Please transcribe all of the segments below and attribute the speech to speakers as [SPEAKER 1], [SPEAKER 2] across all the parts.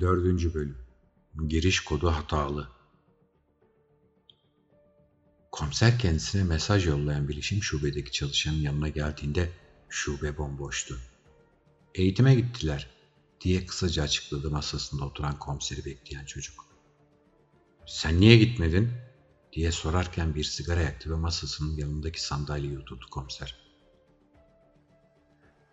[SPEAKER 1] Dördüncü bölüm. Giriş kodu hatalı. Komiser kendisine mesaj yollayan bilişim şubedeki çalışanın yanına geldiğinde şube bomboştu. Eğitime gittiler diye kısaca açıkladı masasında oturan komiseri bekleyen çocuk. Sen niye gitmedin? diye sorarken bir sigara yaktı ve masasının yanındaki sandalyeyi oturdu komiser.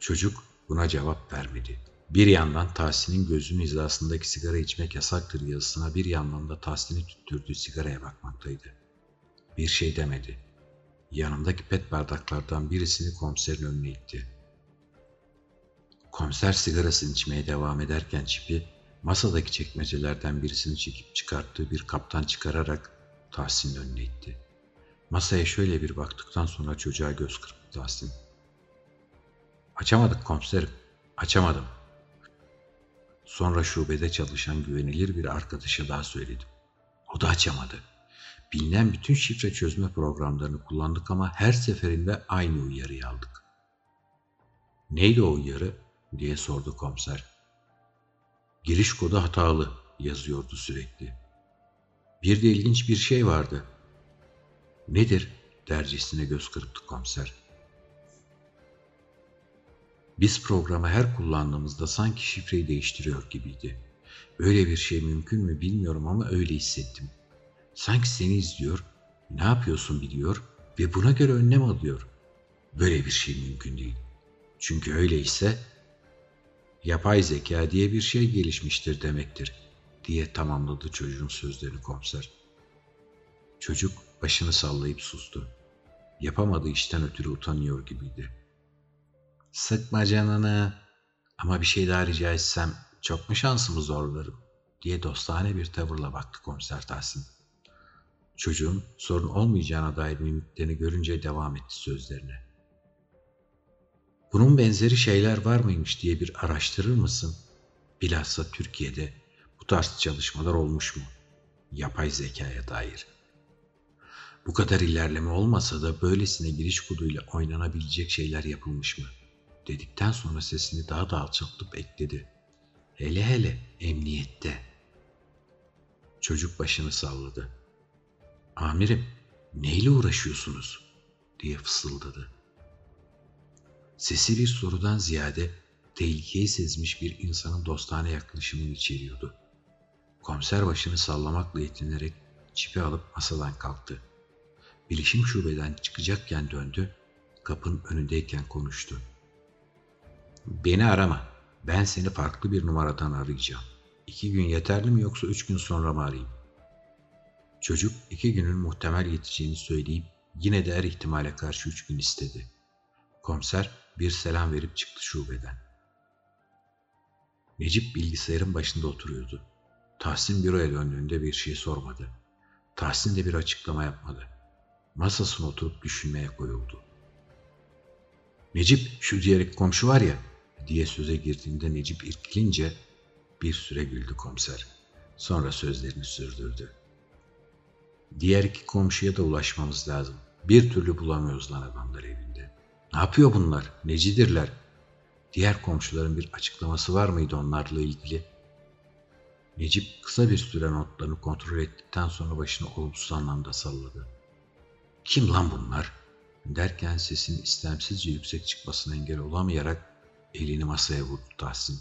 [SPEAKER 1] Çocuk buna cevap vermedi. Bir yandan Tahsin'in gözünün hizasındaki sigara içmek yasaktır yazısına bir yandan da Tahsin'i tüttürdüğü sigaraya bakmaktaydı. Bir şey demedi. Yanındaki pet bardaklardan birisini komiserin önüne itti. Komiser sigarasını içmeye devam ederken çipi masadaki çekmecelerden birisini çekip çıkarttığı bir kaptan çıkararak Tahsin'in önüne itti. Masaya şöyle bir baktıktan sonra çocuğa göz kırptı Tahsin. Açamadık komiserim, açamadım. Sonra şubede çalışan güvenilir bir arkadaşa daha söyledim. O da açamadı. Bilinen bütün şifre çözme programlarını kullandık ama her seferinde aynı uyarıyı aldık. Neydi o uyarı diye sordu komiser. Giriş kodu hatalı yazıyordu sürekli. Bir de ilginç bir şey vardı. Nedir? dercesine göz kırptı komiser. Biz programı her kullandığımızda sanki şifreyi değiştiriyor gibiydi. Böyle bir şey mümkün mü bilmiyorum ama öyle hissettim. Sanki seni izliyor, ne yapıyorsun biliyor ve buna göre önlem alıyor. Böyle bir şey mümkün değil. Çünkü öyleyse yapay zeka diye bir şey gelişmiştir demektir diye tamamladı çocuğun sözlerini komiser. Çocuk başını sallayıp sustu. Yapamadığı işten ötürü utanıyor gibiydi. Sıkma canını ama bir şey daha rica etsem çok mu şansımı zorlarım diye dostane bir tavırla baktı komiser Tahsin. Çocuğun sorun olmayacağına dair mimiklerini görünce devam etti sözlerine. Bunun benzeri şeyler var mıymış diye bir araştırır mısın? Bilhassa Türkiye'de bu tarz çalışmalar olmuş mu? Yapay zekaya dair. Bu kadar ilerleme olmasa da böylesine giriş koduyla oynanabilecek şeyler yapılmış mı? Dedikten sonra sesini daha da alçaltıp ekledi. Hele hele emniyette. Çocuk başını salladı. Amirim neyle uğraşıyorsunuz? diye fısıldadı. Sesi bir sorudan ziyade tehlikeyi sezmiş bir insanın dostane yaklaşımını içeriyordu. Komiser başını sallamakla yetinerek çipi alıp masadan kalktı. Bilişim şubeden çıkacakken döndü, kapının önündeyken konuştu. Beni arama, ben seni farklı bir numaradan arayacağım. İki gün yeterli mi yoksa üç gün sonra mı arayayım? Çocuk iki günün muhtemel yeteceğini söyleyip yine de her ihtimale karşı üç gün istedi. Komiser bir selam verip çıktı şubeden. Necip bilgisayarın başında oturuyordu. Tahsin büroya döndüğünde bir şey sormadı. Tahsin de bir açıklama yapmadı. Masasına oturup düşünmeye koyuldu. Necip şu diğer komşu var ya diye söze girdiğinde Necip irkilince bir süre güldü komiser. Sonra sözlerini sürdürdü. Diğer iki komşuya da ulaşmamız lazım. Bir türlü bulamıyoruz lan adamlar evinde. Ne yapıyor bunlar? Necidirler? Diğer komşuların bir açıklaması var mıydı onlarla ilgili? Necip kısa bir süre notlarını kontrol ettikten sonra başını olumsuz anlamda salladı. Kim lan bunlar? Derken sesin istemsizce yüksek çıkmasına engel olamayarak elini masaya vurdu Tahsin.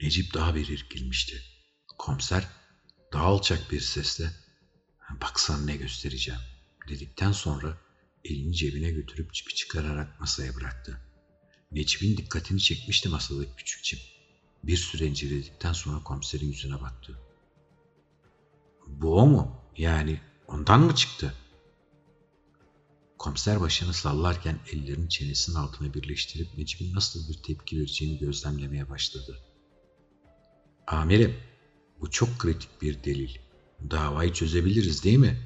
[SPEAKER 1] Necip daha bir irkilmişti. Komiser daha alçak bir sesle baksan ne göstereceğim dedikten sonra elini cebine götürüp çipi çıkararak masaya bıraktı. Necip'in dikkatini çekmişti masadaki küçük çip. Bir süre inceledikten sonra komiserin yüzüne baktı. Bu o mu? Yani ondan mı çıktı? Komiser başını sallarken ellerini çenesinin altına birleştirip Necip'in nasıl bir tepki vereceğini gözlemlemeye başladı. Amirim, bu çok kritik bir delil. Davayı çözebiliriz değil mi?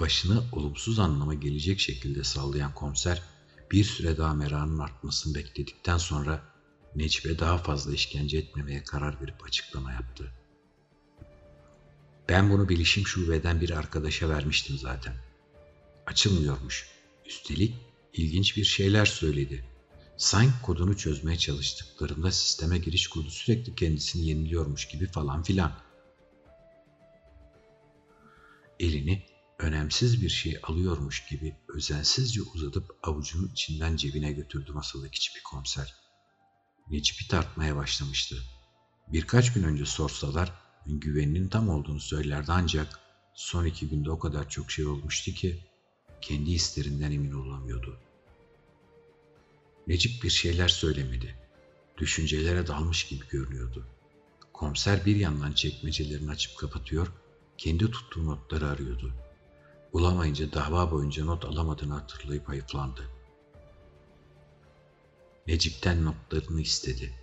[SPEAKER 1] Başını olumsuz anlama gelecek şekilde sallayan komiser bir süre daha meranın artmasını bekledikten sonra Necip'e daha fazla işkence etmemeye karar verip açıklama yaptı. Ben bunu bilişim şubeden bir arkadaşa vermiştim zaten. Açılmıyormuş. Üstelik ilginç bir şeyler söyledi. Sanki kodunu çözmeye çalıştıklarında sisteme giriş kodu sürekli kendisini yeniliyormuş gibi falan filan. Elini önemsiz bir şey alıyormuş gibi özensizce uzatıp avucunun içinden cebine götürdü masadaki çipi komiser. Necip'i tartmaya başlamıştı. Birkaç gün önce sorsalar güveninin tam olduğunu söylerdi ancak son iki günde o kadar çok şey olmuştu ki kendi hislerinden emin olamıyordu. Necip bir şeyler söylemedi. Düşüncelere dalmış gibi görünüyordu. Komiser bir yandan çekmecelerini açıp kapatıyor, kendi tuttuğu notları arıyordu. Bulamayınca dava boyunca not alamadığını hatırlayıp hayıflandı. Necip'ten notlarını istedi.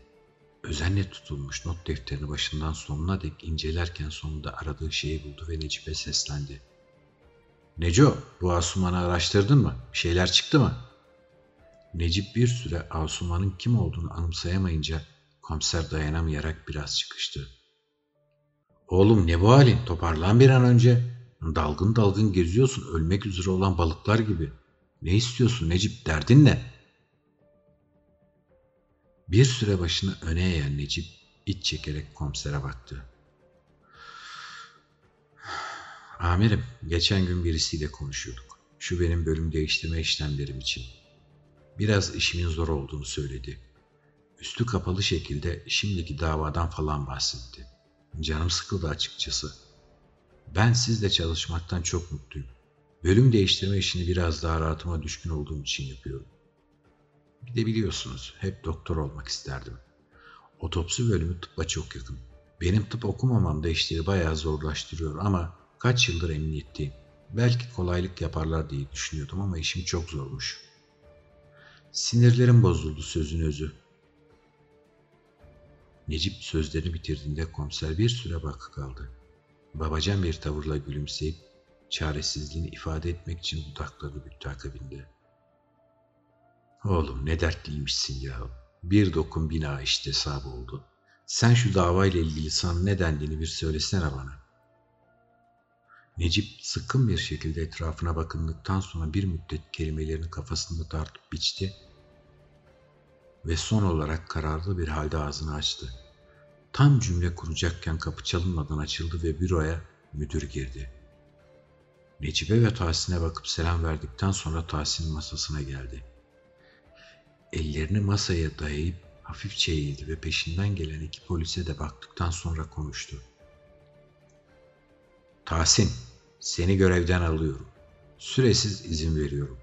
[SPEAKER 1] Özenle tutulmuş not defterini başından sonuna dek incelerken sonunda aradığı şeyi buldu ve Necip'e seslendi. Neco, bu Asuman'ı araştırdın mı? Bir şeyler çıktı mı? Necip bir süre Asuman'ın kim olduğunu anımsayamayınca komiser dayanamayarak biraz çıkıştı. Oğlum ne bu halin? Toparlan bir an önce. Dalgın dalgın geziyorsun ölmek üzere olan balıklar gibi. Ne istiyorsun Necip derdin ne? Bir süre başını öne eğen Necip iç çekerek komisere baktı. Amirim, geçen gün birisiyle konuşuyorduk. Şu benim bölüm değiştirme işlemlerim için. Biraz işimin zor olduğunu söyledi. Üstü kapalı şekilde şimdiki davadan falan bahsetti. Canım sıkıldı açıkçası. Ben sizle çalışmaktan çok mutluyum. Bölüm değiştirme işini biraz daha rahatıma düşkün olduğum için yapıyorum. Bir de biliyorsunuz hep doktor olmak isterdim. Otopsi bölümü tıbba çok yakın. Benim tıp okumamam da işleri bayağı zorlaştırıyor ama kaç yıldır emniyetteyim. Belki kolaylık yaparlar diye düşünüyordum ama işim çok zormuş. Sinirlerim bozuldu sözün özü. Necip sözlerini bitirdiğinde komiser bir süre bakı kaldı. Babacan bir tavırla gülümseyip çaresizliğini ifade etmek için dudaklarını büktü akabinde. Oğlum ne dertliymişsin ya. Bir dokun bina işte hesabı oldu. Sen şu davayla ilgili sana ne dendiğini bir söylesene bana. Necip sıkın bir şekilde etrafına bakındıktan sonra bir müddet kelimelerini kafasında tartıp biçti ve son olarak kararlı bir halde ağzını açtı. Tam cümle kuracakken kapı çalınmadan açıldı ve büroya müdür girdi. Necip'e ve Tahsin'e bakıp selam verdikten sonra Tahsin'in masasına geldi. Ellerini masaya dayayıp hafifçe eğildi ve peşinden gelen iki polise de baktıktan sonra konuştu. Tahsin, seni görevden alıyorum. Süresiz izin veriyorum.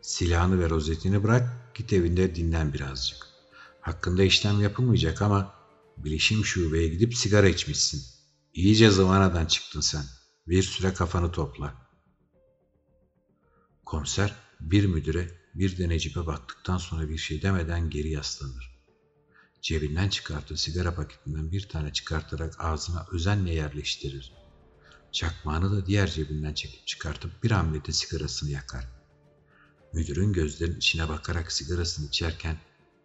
[SPEAKER 1] Silahını ve rozetini bırak, git evinde dinlen birazcık. Hakkında işlem yapılmayacak ama bilişim şubeye gidip sigara içmişsin. İyice zıvanadan çıktın sen. Bir süre kafanı topla. Komiser bir müdüre bir de Necip'e baktıktan sonra bir şey demeden geri yaslanır. Cebinden çıkarttığı sigara paketinden bir tane çıkartarak ağzına özenle yerleştirir. Çakmağını da diğer cebinden çekip çıkartıp bir hamlede sigarasını yakar. Müdürün gözlerinin içine bakarak sigarasını içerken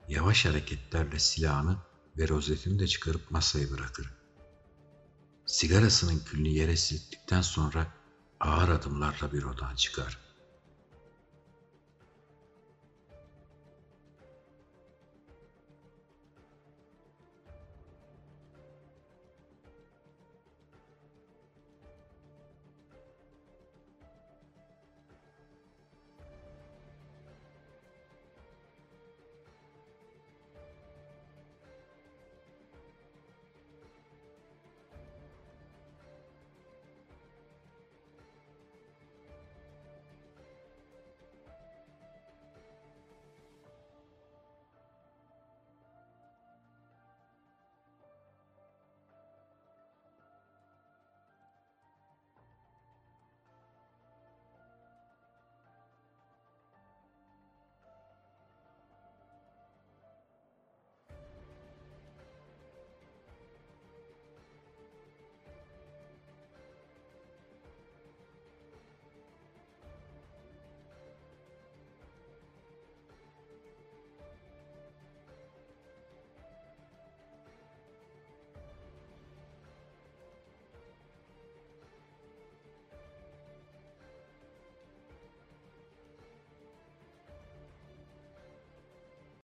[SPEAKER 1] yavaş hareketlerle silahını ve rozetini de çıkarıp masaya bırakır. Sigarasının külünü yere silittikten sonra ağır adımlarla bir odan çıkar.